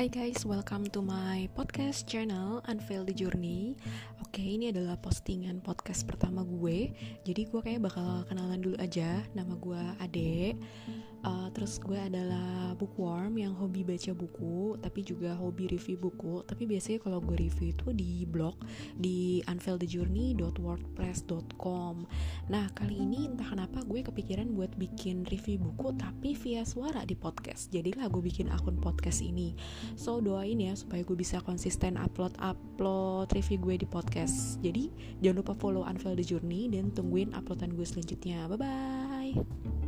Hai guys, welcome to my podcast channel Unveil the Journey. Oke, ini adalah postingan podcast pertama gue. Jadi gue kayaknya bakal kenalan dulu aja Nama gue Ade uh, Terus gue adalah bookworm yang hobi baca buku Tapi juga hobi review buku. Tapi biasanya kalau gue review itu di blog Di unveilthejourney.wordpress.com Nah, kali ini entah kenapa gue kepikiran buat bikin review buku Tapi via suara di podcast. Jadilah gue bikin akun podcast ini. So doain ya supaya gue bisa konsisten upload upload review gue di podcast. Jadi jangan lupa follow Unveil dan tungguin uploadan gue selanjutnya. Bye bye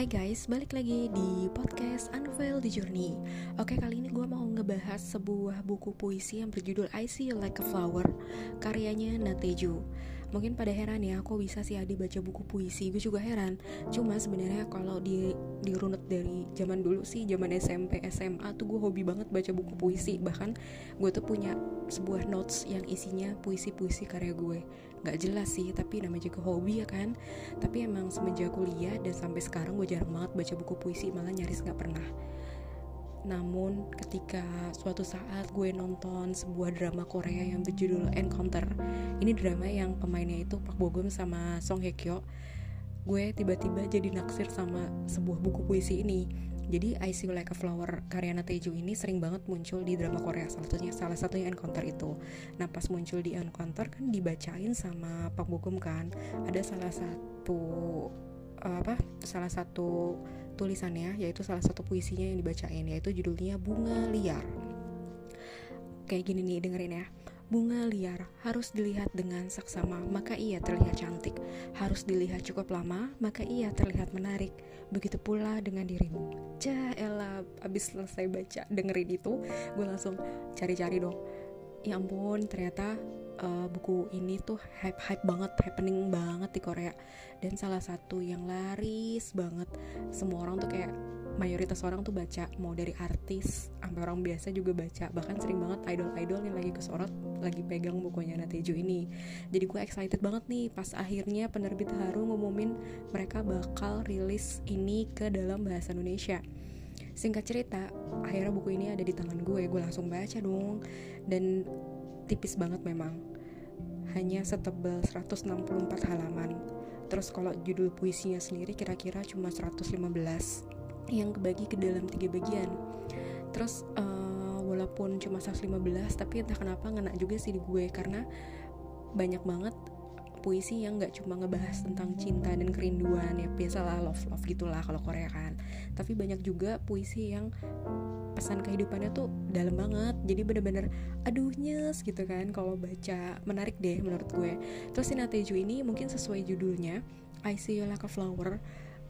Hai guys, balik lagi di podcast Unveil the Journey. Oke, kali ini gue mau ngebahas sebuah buku puisi yang berjudul I See You Like a Flower Karyanya Nateju mungkin pada heran ya kok bisa sih Adi baca buku puisi? Gue juga heran. Cuma sebenarnya kalau di dirunut dari zaman dulu sih zaman SMP SMA tuh gue hobi banget baca buku puisi. Bahkan gue tuh punya sebuah notes yang isinya puisi-puisi karya gue. Nggak jelas sih tapi namanya juga hobi ya kan? Tapi emang semenjak kuliah dan sampai sekarang gue jarang banget baca buku puisi malah nyaris nggak pernah namun ketika suatu saat gue nonton sebuah drama Korea yang berjudul Encounter Ini drama yang pemainnya itu Pak Bogum sama Song Hye Kyo Gue tiba-tiba jadi naksir sama sebuah buku puisi ini jadi I See Like a Flower karya Teju ini sering banget muncul di drama Korea salah satunya salah satunya Encounter itu. Nah pas muncul di Encounter kan dibacain sama Pak Bogum kan ada salah satu apa salah satu tulisannya yaitu salah satu puisinya yang dibacain yaitu judulnya Bunga Liar. Kayak gini nih dengerin ya. Bunga liar harus dilihat dengan saksama, maka ia terlihat cantik. Harus dilihat cukup lama, maka ia terlihat menarik. Begitu pula dengan dirimu. Cah, abis selesai baca dengerin itu, gue langsung cari-cari dong. Ya ampun, ternyata uh, buku ini tuh hype hype banget happening banget di Korea. Dan salah satu yang laris banget semua orang tuh kayak mayoritas orang tuh baca mau dari artis sampai orang biasa juga baca. Bahkan sering banget idol-idol yang lagi kesorot lagi pegang bukunya Nateju ini. Jadi gue excited banget nih pas akhirnya penerbit Haru ngumumin mereka bakal rilis ini ke dalam bahasa Indonesia. Singkat cerita akhirnya buku ini ada di tangan gue gue langsung baca dong. Dan tipis banget memang hanya setebal 164 halaman. Terus kalau judul puisinya sendiri kira-kira cuma 115 yang kebagi ke dalam tiga bagian. Terus uh, walaupun cuma 115 tapi entah kenapa ngena juga sih di gue karena banyak banget puisi yang nggak cuma ngebahas tentang cinta dan kerinduan ya biasalah love love gitulah kalau Korea kan. Tapi banyak juga puisi yang pesan kehidupannya tuh dalam banget. Jadi bener-bener aduh nyes gitu kan kalau baca. Menarik deh menurut gue. Terus si Nateju ini mungkin sesuai judulnya I See You Like a Flower.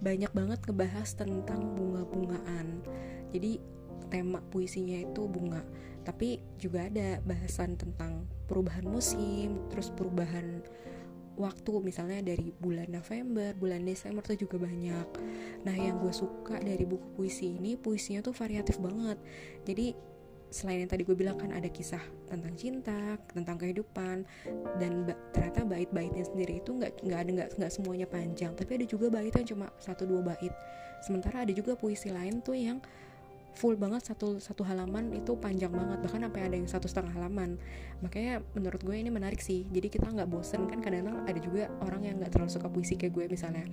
Banyak banget ngebahas tentang bunga-bungaan. Jadi tema puisinya itu bunga. Tapi juga ada bahasan tentang perubahan musim terus perubahan waktu misalnya dari bulan November, bulan Desember tuh juga banyak. Nah, yang gue suka dari buku puisi ini, puisinya tuh variatif banget. Jadi selain yang tadi gue bilang kan ada kisah tentang cinta, tentang kehidupan, dan ba ternyata bait-baitnya sendiri itu nggak nggak ada nggak semuanya panjang, tapi ada juga bait yang cuma satu dua bait. Sementara ada juga puisi lain tuh yang full banget satu satu halaman itu panjang banget bahkan sampai ada yang satu setengah halaman. Makanya menurut gue ini menarik sih. Jadi kita nggak bosen kan kadang-kadang ada juga orang yang nggak terlalu suka puisi kayak gue misalnya.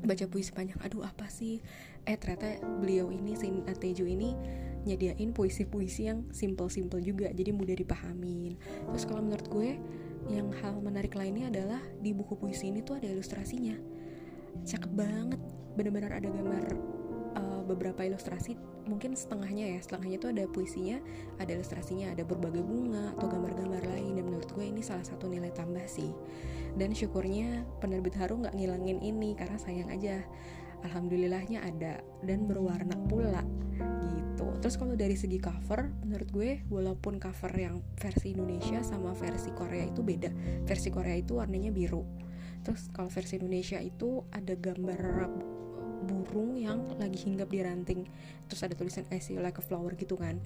Baca puisi panjang aduh apa sih? Eh ternyata beliau ini si Teju ini nyediain puisi-puisi yang simple-simple juga jadi mudah dipahamin. Terus kalau menurut gue yang hal menarik lainnya adalah di buku puisi ini tuh ada ilustrasinya. Cakep banget. Bener-bener ada gambar uh, beberapa ilustrasi mungkin setengahnya ya setengahnya itu ada puisinya ada ilustrasinya ada berbagai bunga atau gambar-gambar lain. Dan menurut gue ini salah satu nilai tambah sih. Dan syukurnya penerbit Haru nggak ngilangin ini karena sayang aja. Alhamdulillahnya ada dan berwarna pula gitu. Terus kalau dari segi cover menurut gue walaupun cover yang versi Indonesia sama versi Korea itu beda. Versi Korea itu warnanya biru. Terus kalau versi Indonesia itu ada gambar burung yang lagi hinggap di ranting. Terus ada tulisan I see you like a flower gitu kan.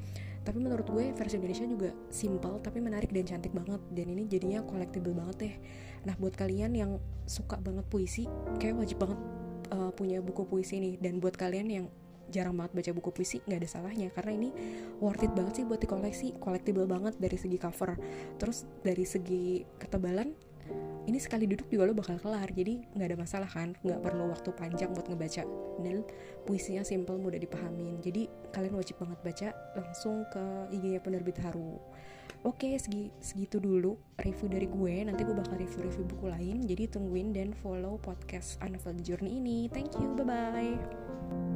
Tapi menurut gue versi Indonesia juga simple tapi menarik dan cantik banget. Dan ini jadinya collectible banget deh. Nah buat kalian yang suka banget puisi kayak wajib banget uh, punya buku puisi nih. Dan buat kalian yang jarang banget baca buku puisi nggak ada salahnya. Karena ini worth it banget sih buat dikoleksi collectible banget dari segi cover. Terus dari segi ketebalan ini sekali duduk juga lo bakal kelar. Jadi nggak ada masalah kan? Nggak perlu waktu panjang buat ngebaca. Dan puisinya simple mudah dipahamin. Jadi kalian wajib banget baca langsung ke IG-nya penerbit Haru. Oke segi, segitu dulu review dari gue. Nanti gue bakal review-review buku lain. Jadi tungguin dan follow podcast Unfold Journey ini. Thank you bye bye